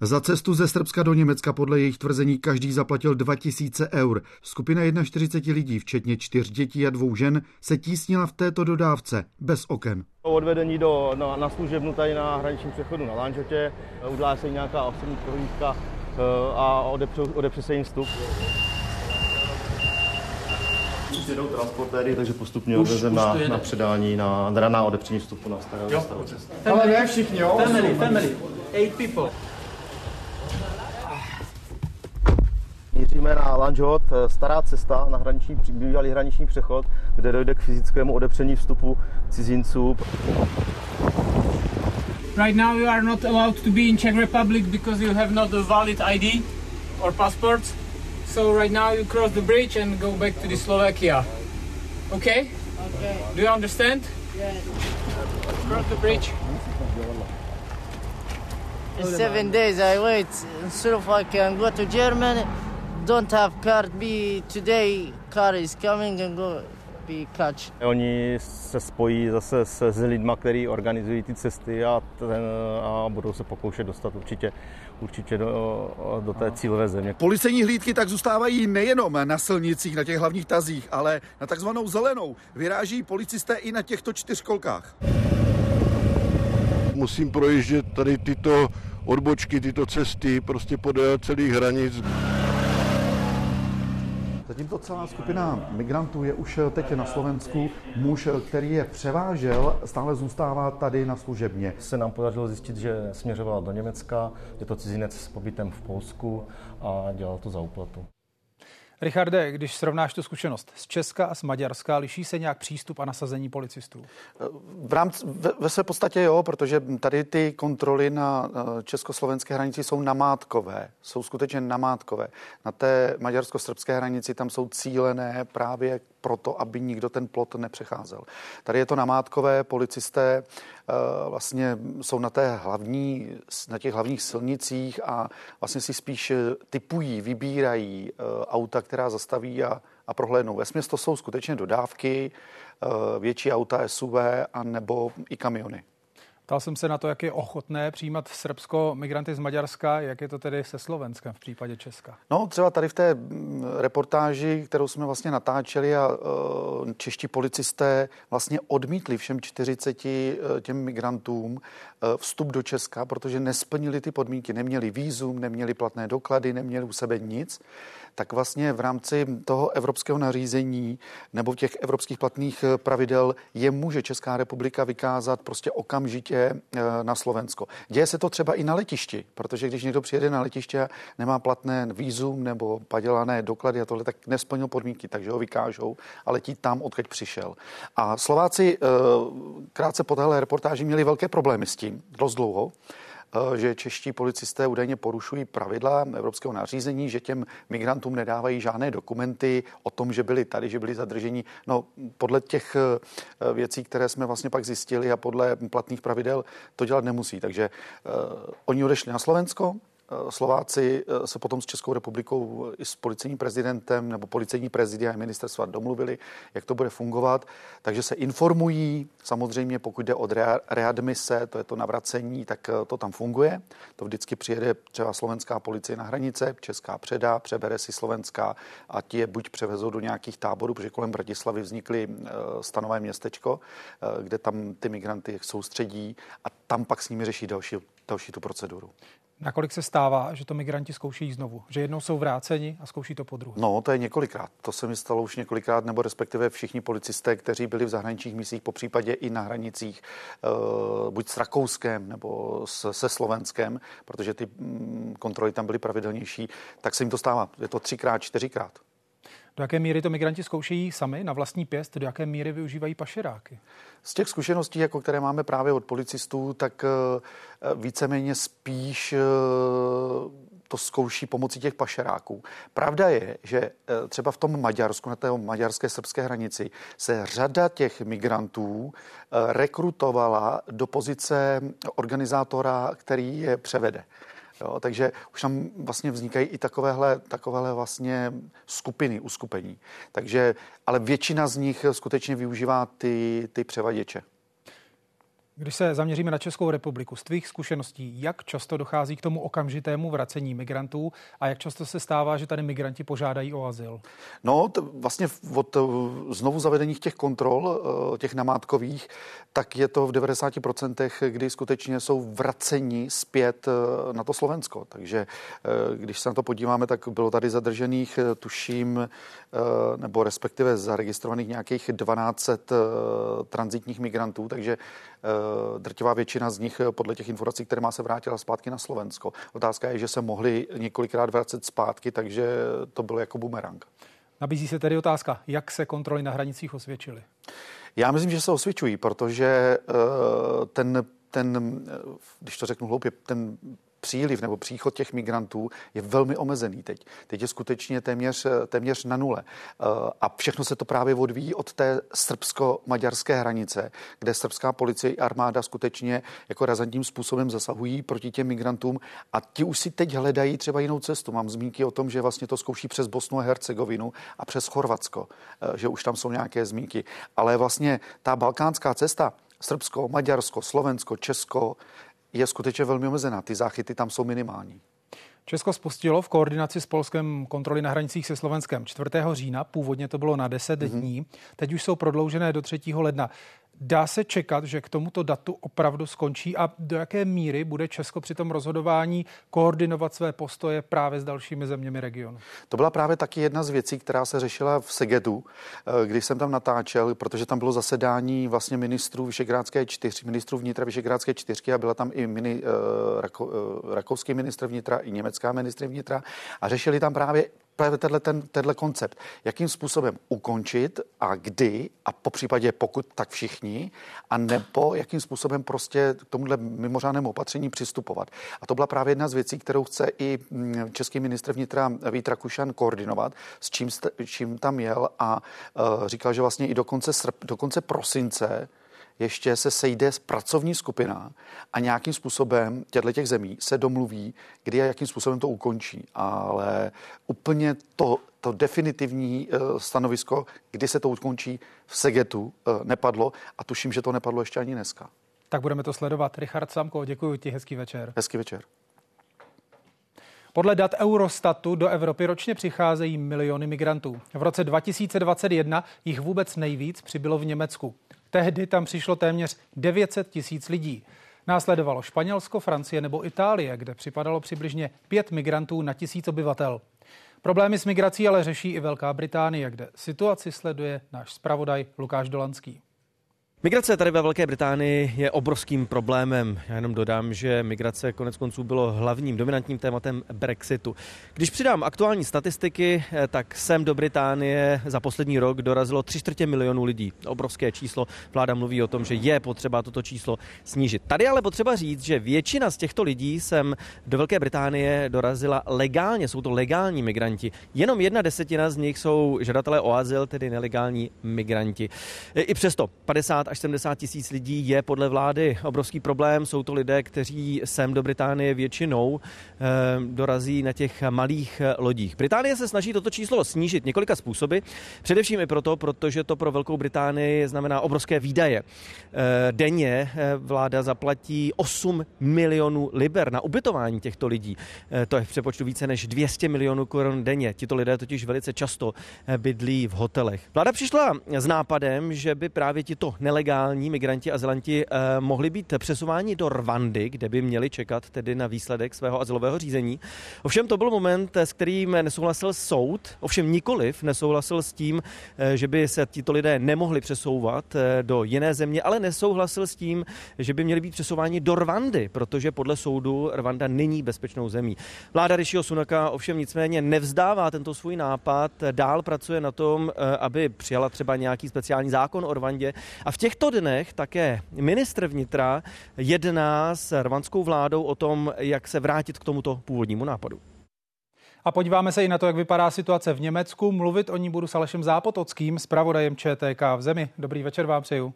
Za cestu ze Srbska do Německa podle jejich tvrzení každý zaplatil 2000 eur. Skupina 41 lidí, včetně čtyř dětí a dvou žen, se tísnila v této dodávce bez oken. Odvedení do, na, na služebnu tady na hraničním přechodu na Lanžotě, udělá se nějaká osobní prohlídka eh, a odepře, odepře se jim vstup. Už jedou transportéry, takže postupně odvezeme na, na předání, na, na, na odepření vstupu na starého Ale ne všichni, jo? Family, family. Eight people. Míříme na Lanžot, stará cesta na hraniční, bývalý hraniční přechod, kde dojde k fyzickému odepření vstupu cizinců. Right now you are not allowed to be in Czech Republic because you have not a valid ID or passport. So right now you cross the bridge and go back to the Slovakia. Okay? Okay. Do you understand? Yes. Cross the bridge. In seven days I wait so if I can go to Germany. Don't have car. Be today car is coming and go be catch. Oni se spojí zase s, s lidma, kteří organizují ty cesty a, ten, a budou se pokoušet dostat určitě, určitě do, do té cílové země. Policejní hlídky tak zůstávají nejenom na silnicích, na těch hlavních tazích, ale na takzvanou zelenou. Vyráží policisté i na těchto čtyřkolkách. Musím projíždět tady tyto odbočky, tyto cesty prostě podél celých hranic. Zatímco celá skupina migrantů je už teď na Slovensku, muž, který je převážel, stále zůstává tady na služebně. Se nám podařilo zjistit, že směřovala do Německa, je to cizinec s pobytem v Polsku a dělal to za úplatu. Richarde, když srovnáš tu zkušenost z Česka a z Maďarska, liší se nějak přístup a nasazení policistů? V rámci, ve, ve své podstatě jo, protože tady ty kontroly na eh, československé hranici jsou namátkové, jsou skutečně namátkové. Na té maďarsko-srbské hranici tam jsou cílené právě proto, aby nikdo ten plot nepřecházel. Tady je to namátkové, policisté eh, vlastně jsou na té hlavní, na těch hlavních silnicích a vlastně si spíš typují, vybírají auta, která zastaví a, a prohlédnou. Ve to jsou skutečně dodávky, eh, větší auta, SUV a nebo i kamiony. Ptal jsem se na to, jak je ochotné přijímat Srbsko migranty z Maďarska, jak je to tedy se Slovenskem v případě Česka? No třeba tady v té mm, reportáži, kterou jsme vlastně natáčeli a uh, čeští policisté vlastně odmítli všem 40 uh, těm migrantům uh, vstup do Česka, protože nesplnili ty podmínky, neměli výzum, neměli platné doklady, neměli u sebe nic tak vlastně v rámci toho evropského nařízení nebo těch evropských platných eh, pravidel je může Česká republika vykázat prostě okamžitě eh, na Slovensko. Děje se to třeba i na letišti, protože když někdo přijede na letiště a nemá platné výzum nebo padělané doklady a tohle, tak nesplnil podmínky, takže ho vykážou a letí tam, odkud přišel. A Slováci eh, krátce po téhle reportáži měli velké problémy s tím, dost dlouho. Eh, že čeští policisté údajně porušují pravidla evropského nařízení, že těm migrantům nedávají žádné dokumenty o tom, že byli tady, že byli zadrženi. No, podle těch eh, věcí, které jsme vlastně pak zjistili a podle platných pravidel to dělat nemusí. Takže uh, oni odešli na Slovensko, Slováci eh, se potom s Českou republikou i s policejním prezidentem nebo policejní prezidia a ministerstva domluvili, jak to bude fungovat. Takže se informují, samozřejmě pokud jde o readmise, to je to navracení, tak eh, to tam funguje. To vždycky přijede třeba slovenská policie na hranice, česká předá, přebere si slovenská a ti je buď převezou do nějakých táborů, protože kolem Bratislavy vznikly stanové městečko, kde tam ty migranty soustředí a tam pak s nimi řeší další, další tu proceduru. Nakolik se stává, že to migranti zkouší znovu? Že jednou jsou vráceni a zkouší to po druhé? No, to je několikrát. To se mi stalo už několikrát, nebo respektive všichni policisté, kteří byli v zahraničních misích, po případě i na hranicích, uh, buď s Rakouskem nebo s, se Slovenskem, protože ty mm, kontroly tam byly pravidelnější, tak se jim to stává. Je to třikrát, čtyřikrát. Do jaké míry to migranti zkoušejí sami na vlastní pěst, do jaké míry využívají pašeráky? Z těch zkušeností, jako které máme právě od policistů, tak eh, víceméně spíš eh, to zkouší pomocí těch pašeráků. Pravda je, že eh, třeba v tom Maďarsku, na té maďarské srbské hranici, se řada těch migrantů rekrutovala do pozice organizátora, který je převede. Jo, takže už tam vlastně vznikají i takovéhle, takovéhle vlastně skupiny, uskupení. Takže, ale většina z nich skutečně využívá ty, ty převaděče. Když se zaměříme na Českou republiku, z tvých zkušeností, jak často dochází k tomu okamžitému vracení migrantů a jak často se stává, že tady migranti požádají o azyl? No, t- vlastně od eh, znovu zavedených těch kontrol, eh, těch namátkových, tak je to v 90%, kdy skutečně jsou vraceni zpět eh, na to Slovensko. Takže když se na to podíváme, tak bylo tady zadržených, tuším, nebo respektive zaregistrovaných nějakých 12 transitních migrantů, takže drtivá většina z nich eh, podle těch informací, které má se vrátila zpátky na Slovensko. Otázka je, že se mohli několikrát vracet zpátky, takže to bylo jako bumerang. Nabízí se tedy otázka, jak se kontroly na hranicích osvědčily? Já myslím, že se osvědčují, protože eh, ten ten, když to řeknu hloupě, ten příliv nebo příchod těch migrantů je velmi omezený teď. Teď je skutečně téměř, téměř na nule. Eh, a všechno se to právě odvíjí od té srbsko-maďarské hranice, kde srbská policie i armáda skutečně jako razantním způsobem zasahují proti těm migrantům a ti už si teď hledají třeba jinou cestu. Mám zmínky o tom, že vlastně to zkouší přes Bosnu a Hercegovinu a přes Chorvatsko, eh, že už tam jsou nějaké zmínky. Ale vlastně ta balkánská cesta, Srbsko, Maďarsko, Slovensko, Česko, je skutečně velmi omezená. Ty záchyty tam jsou minimální. Česko spustilo v koordinaci s Polskem kontroly na hranicích se Slovenskem 4. října, původně to bylo na 10 mm-hmm. dní, teď už jsou prodloužené do 3. ledna. Dá se čekat, že k tomuto datu opravdu skončí a do jaké míry bude Česko při tom rozhodování koordinovat své postoje právě s dalšími zeměmi regionu? To byla právě taky jedna z věcí, která se řešila v Segedu, eh, když jsem tam natáčel, protože tam bylo zasedání vlastně ministrů Vyšegrádské čtyři, ministrů vnitra Vyšegrádské čtyřky a byla tam i mini, uh, rako, uh, rakouský ministr vnitra, i německá ministr vnitra a řešili tam právě právě tenhle, ten, tenhle koncept. Jakým způsobem ukončit a kdy a po případě pokud tak všichni a nebo jakým způsobem prostě k tomuhle mimořádnému opatření přistupovat. A to byla právě jedna z věcí, kterou chce i mm, český ministr vnitra Vít Rakušan koordinovat, s čím, čím tam jel a uh, říkal, že vlastně i do konce, srp, do konce prosince ještě se sejde pracovní skupina a nějakým způsobem těchto těch zemí se domluví, kdy a jakým způsobem to ukončí. Ale úplně to, to definitivní eh, stanovisko, kdy se to ukončí v Segetu, eh, nepadlo a tuším, že to nepadlo ještě ani dneska. Tak budeme to sledovat. Richard Samko, děkuji ti, hezký večer. Hezký večer. Podle dat Eurostatu do Evropy ročně přicházejí miliony migrantů. V roce 2021 jich vůbec nejvíc přibylo v Německu. Tehdy tam přišlo téměř 900 tisíc lidí. Následovalo Španělsko, Francie nebo Itálie, kde připadalo přibližně 5 migrantů na tisíc obyvatel. Problémy s migrací ale řeší i Velká Británie, kde situaci sleduje náš zpravodaj Lukáš Dolanský. Migrace tady ve Velké Británii je obrovským problémem. Já jenom dodám, že migrace konec konců bylo hlavním dominantním tématem Brexitu. Když přidám aktuální statistiky, eh, tak sem do Británie za poslední rok dorazilo 3 čtvrtě milionů lidí. Obrovské číslo. Vláda mluví o tom, že je potřeba toto číslo snížit. Tady ale potřeba říct, že většina z těchto lidí sem do Velké Británie dorazila legálně. Jsou to legální migranti. Jenom jedna desetina z nich jsou žadatelé o azyl, tedy nelegální migranti. I přesto 50 až 70 tisíc lidí je podle vlády obrovský problém. Jsou to lidé, kteří sem do Británie většinou eh, dorazí na těch malých eh, lodích. Británie se snaží toto číslo snížit několika způsoby, především i proto, protože to pro Velkou Británii znamená obrovské výdaje. Eh, denně vláda zaplatí 8 milionů liber na ubytování těchto lidí. To je v přepočtu více než 200 milionů korun denně. Tito lidé totiž velice často bydlí v hotelech. Vláda přišla s nápadem, že by právě tito nelegální nelegální migranti, azylanti eh, mohli být přesouváni do Rwandy, kde by měli čekat tedy na výsledek svého azylového řízení. Ovšem to byl moment, s kterým nesouhlasil soud, ovšem nikoliv nesouhlasil s tím, eh, že by se tito lidé nemohli přesouvat eh, do jiné země, ale nesouhlasil s tím, že by měli být přesouváni do Rwandy, protože podle soudu Rwanda není bezpečnou zemí. Vláda Rishiho Sunaka ovšem nicméně nevzdává tento svůj nápad, dál pracuje na tom, aby přijala třeba nějaký speciální zákon o Rwandě a v těch těchto dnech také ministr vnitra jedná s rvanskou vládou o tom, jak se vrátit k tomuto původnímu nápadu. A podíváme se i na to, jak vypadá situace v Německu. Mluvit o ní budu s Alešem Zápotockým, zpravodajem ČTK v zemi. Dobrý večer vám přeju.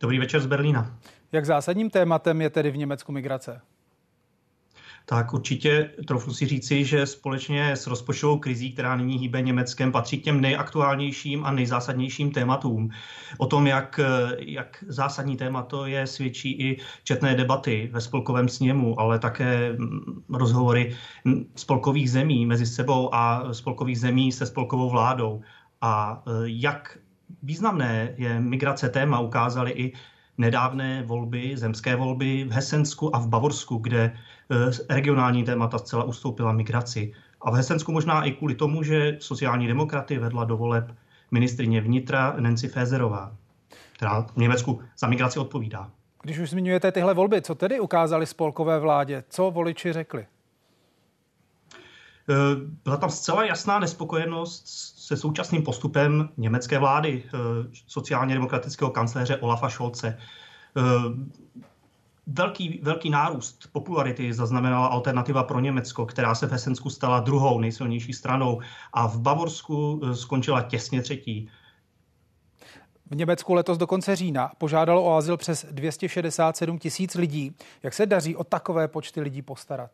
Dobrý večer z Berlína. Jak zásadním tématem je tedy v Německu migrace? Tak určitě trochu si říci, že společně s rozpočtovou krizí, která nyní hýbe Německem, patří k těm nejaktuálnějším a nejzásadnějším tématům. O tom, jak, jak zásadní téma to je, svědčí i četné debaty ve spolkovém sněmu, ale také rozhovory spolkových zemí mezi sebou a spolkových zemí se spolkovou vládou. A e, jak významné je migrace téma, ukázali i nedávné volby, zemské volby v Hesensku a v Bavorsku, kde eh, regionální témata zcela ustoupila migraci. A v Hesensku možná i kvůli tomu, že sociální demokraty vedla do voleb ministrině vnitra Nancy Fézerová, která v Německu za migraci odpovídá. Když už zmiňujete tyhle volby, co tedy ukázali spolkové vládě? Co voliči řekli? Eh, byla tam zcela jasná nespokojenost se současným postupem německé vlády, eh, sociálně demokratického kancléře Olafa Scholze. Eh, velký, velký nárůst popularity zaznamenala alternativa pro Německo, která se v Hesensku stala druhou nejsilnější stranou a v Bavorsku skončila těsně třetí. V Německu letos do konce října požádalo o azyl přes 267 tisíc lidí. Jak se daří o takové počty lidí postarat?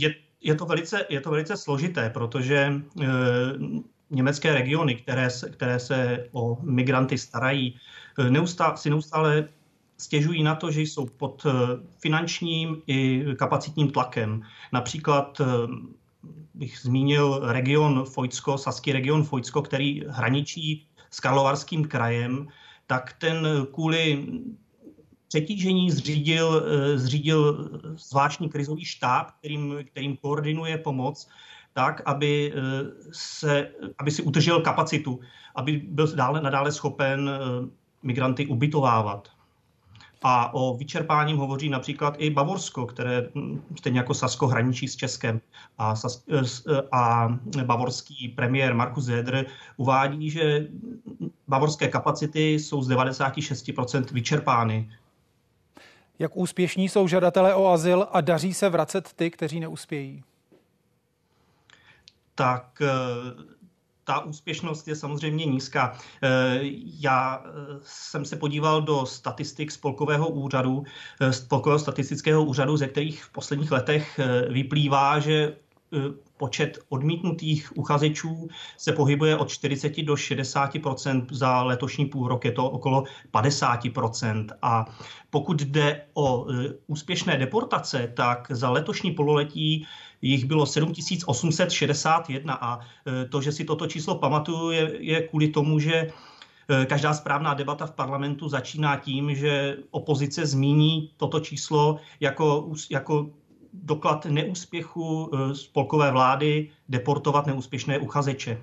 Je, je, to velice, je to velice složité, protože e, německé regiony, které se, které se o migranty starají, e, neustá, si neustále stěžují na to, že jsou pod e, finančním i kapacitním tlakem. Například bych zmínil region Fojcko, saský region Fojcko, který hraničí s Karlovarským krajem, tak ten kvůli přetížení zřídil, eh, zřídil zvláštní krizový štáb, kterým, kterým koordinuje pomoc, tak, aby, eh, se, aby si utržil kapacitu, aby byl dále, nadále schopen eh, migranty ubytovávat. A o vyčerpáním hovoří například i Bavorsko, které hm, stejně jako Sasko hraničí s Českem. A, a bavorský premiér Markus Zedr uvádí, že bavorské kapacity jsou z 96% vyčerpány. Jak úspěšní jsou žadatelé o azyl a daří se vracet ty, kteří neuspějí? Tak eh, ta úspěšnost je samozřejmě nízká. Eh, já eh, jsem se podíval do statistik Spolkového úřadu, Spolkového statistického úřadu, ze kterých v posledních letech vyplývá, že počet odmítnutých uchazečů se pohybuje od 40 do 60% za letošní půl rok, je to okolo 50% A pokud jde o úspěšné deportace, tak za letošní pololetí jich bylo 7861 a e, to, že si toto číslo pamatuju, je, je kvůli tomu, že každá správná debata v parlamentu začíná tím, že opozice zmíní toto číslo jako, jako doklad neúspěchu e, spolkové vlády deportovat neúspěšné uchazeče.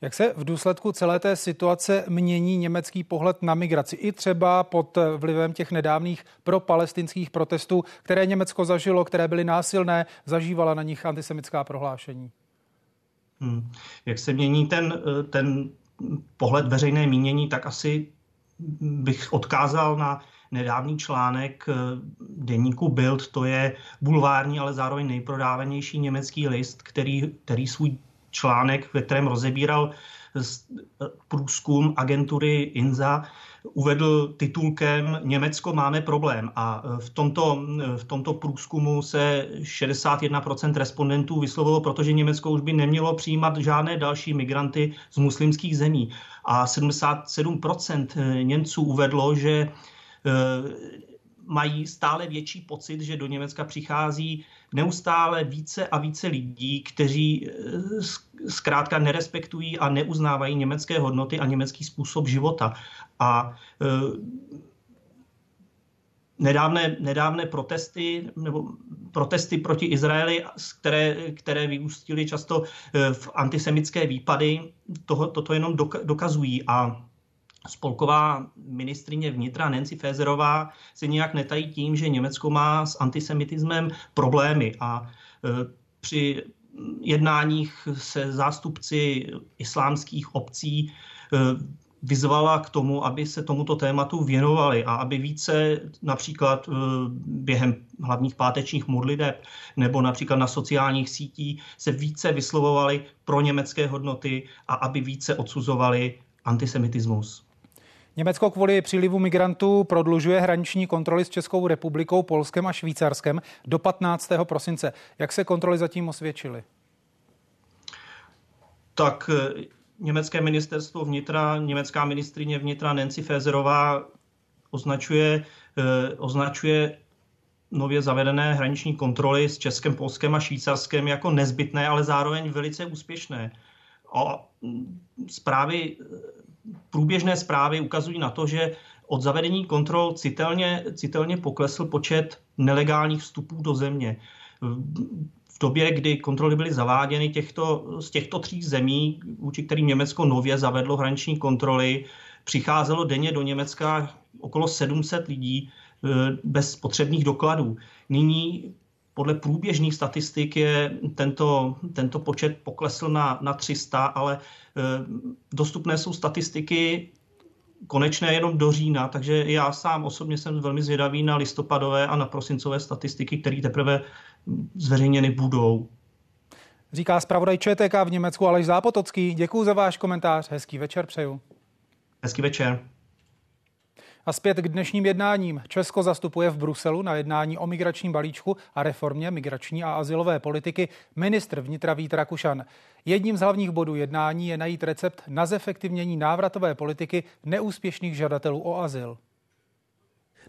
Jak se v důsledku celé té situace mění německý pohled na migraci? I třeba pod vlivem těch nedávných pro-palestinských protestů, které Německo zažilo, které byly násilné, zažívala na nich antisemická prohlášení. Hmm. Jak se mění ten, ten pohled veřejné mínění, tak asi bych odkázal na nedávný článek deníku Bild, to je bulvární, ale zároveň nejprodávanější německý list, který, který svůj článek, ve kterém rozebíral průzkum agentury INZA, uvedl titulkem Německo máme problém a v tomto, v tomto průzkumu se 61% respondentů vyslovilo, protože Německo už by nemělo přijímat žádné další migranty z muslimských zemí. A 77% Němců uvedlo, že mají stále větší pocit, že do Německa přichází neustále více a více lidí, kteří eh, zkrátka nerespektují a neuznávají německé hodnoty a německý způsob života. A eh, nedávné, nedávné protesty nebo protesty proti Izraeli, které, které vyústily často eh, v antisemické výpady, toho, toto jenom dokazují. A Spolková ministrině vnitra Nancy Fézerová se nějak netají tím, že Německo má s antisemitismem problémy a e, při jednáních se zástupci islámských obcí e, vyzvala k tomu, aby se tomuto tématu věnovali a aby více například e, během hlavních pátečních modliteb nebo například na sociálních sítích se více vyslovovali pro německé hodnoty a aby více odsuzovali antisemitismus. Německo kvůli přílivu migrantů prodlužuje hraniční kontroly s Českou republikou, Polskem a Švýcarskem do 15. prosince. Jak se kontroly zatím osvědčily? Tak eh, německé ministerstvo vnitra, německá ministrině vnitra Nancy Fézerová označuje, eh, označuje nově zavedené hraniční kontroly s Českem, Polskem a Švýcarskem jako nezbytné, ale zároveň velice úspěšné. A zprávy průběžné zprávy ukazují na to, že od zavedení kontrol citelně, citelně poklesl počet nelegálních vstupů do země. V době, kdy kontroly byly zaváděny těchto, z těchto tří zemí, vůči kterým Německo nově zavedlo hraniční kontroly, přicházelo denně do Německa okolo 700 lidí eh, bez potřebných dokladů. Nyní podle průběžných statistik je tento, tento počet poklesl na, na 300, ale e, dostupné jsou statistiky konečné jenom do října, takže já sám osobně jsem velmi zvědavý na listopadové a na prosincové statistiky, které teprve zveřejněny budou. Říká zpravodaj ČTK v Německu Aleš Zápotocký. Děkuji za váš komentář. Hezký večer přeju. Hezký večer. A zpět k dnešním jednáním. Česko zastupuje v Bruselu na jednání o migračním balíčku a reformě migrační a asilové politiky ministr vnitra Vít Rakušan. Jedním z hlavních bodů jednání je najít recept na zefektivnění návratové politiky neúspěšných žadatelů o azyl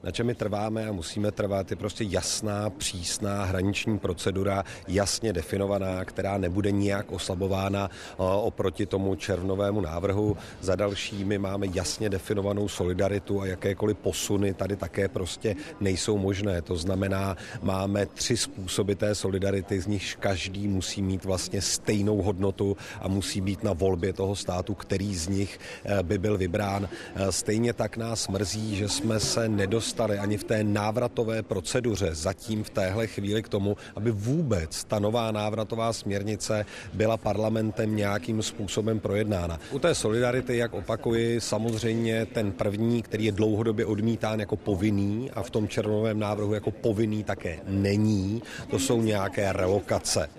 na čem my trváme a musíme trvat, je prostě jasná, přísná hraniční procedura, jasně definovaná, která nebude nijak oslabována oproti tomu červnovému návrhu. Za dalšími máme jasně definovanou solidaritu a jakékoliv posuny tady také prostě nejsou možné. To znamená, máme tři způsoby té solidarity, z nichž každý musí mít vlastně stejnou hodnotu a musí být na volbě toho státu, který z nich eh, by byl vybrán. Eh, stejně tak nás mrzí, že jsme se nedostali nedostali ani v té návratové proceduře zatím v téhle chvíli k tomu, aby vůbec ta nová návratová směrnice byla parlamentem nějakým způsobem projednána. U té solidarity, jak opakuji, samozřejmě ten první, který je dlouhodobě odmítán jako povinný a v tom červnovém návrhu jako povinný také není, to jsou nějaké relokace.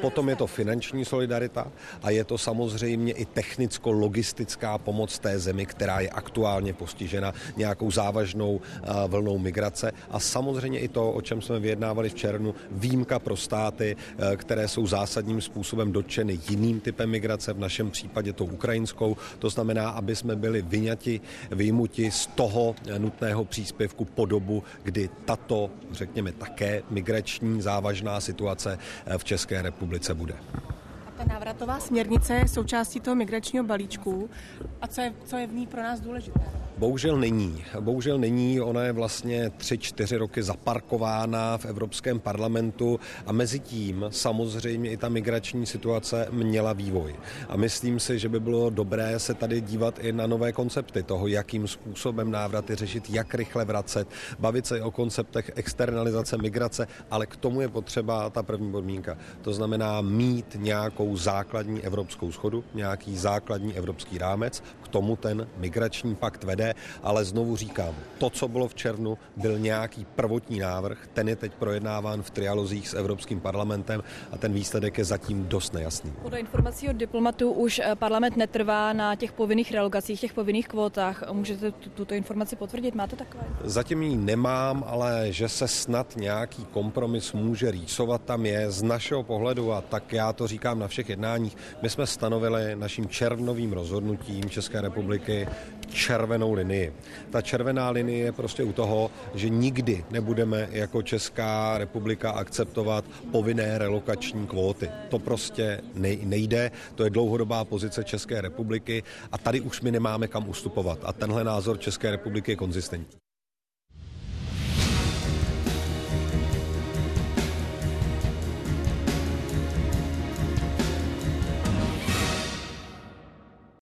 Potom je to finanční solidarita a je to samozřejmě i technicko-logistická pomoc té zemi, která je aktuálně postižena nějakou závažnou vlnou migrace a samozřejmě i to, o čem jsme vyjednávali v červnu, výjimka pro státy, které jsou zásadním způsobem dotčeny jiným typem migrace, v našem případě tou ukrajinskou. To znamená, aby jsme byli vyňati, vyjmuti z toho nutného příspěvku po dobu, kdy tato, řekněme, také migrační závažná situace v České republice bude. Ta návratová směrnice je součástí toho migračního balíčku. A co je, co je v ní pro nás důležité? Bohužel není. Bohužel není. Ona je vlastně tři, čtyři roky zaparkována v Evropském parlamentu a mezi tím samozřejmě i ta migrační situace měla vývoj. A myslím si, že by bylo dobré se tady dívat i na nové koncepty toho, jakým způsobem návraty řešit, jak rychle vracet, bavit se o konceptech externalizace migrace, ale k tomu je potřeba ta první podmínka. To znamená mít nějakou základní evropskou schodu, nějaký základní evropský rámec, k tomu ten migrační pakt vede ale znovu říkám, to, co bylo v červnu, byl nějaký prvotní návrh, ten je teď projednáván v trialozích s Evropským parlamentem a ten výsledek je zatím dost nejasný. Podle informací od diplomatů už eh, parlament netrvá na těch povinných relokacích, těch povinných kvótách. Můžete tuto informaci potvrdit? Máte takové? Zatím ji nemám, ale že se snad nějaký kompromis může rýsovat tam je z našeho pohledu a tak já to říkám na všech jednáních. My jsme stanovili naším červnovým rozhodnutím České republiky červenou linii. Ta červená linie je prostě u toho, že nikdy nebudeme jako Česká republika akceptovat povinné relokační kvóty. To prostě nejde, to je dlouhodobá pozice České republiky a tady už my nemáme kam ustupovat. A tenhle názor České republiky je konzistentní.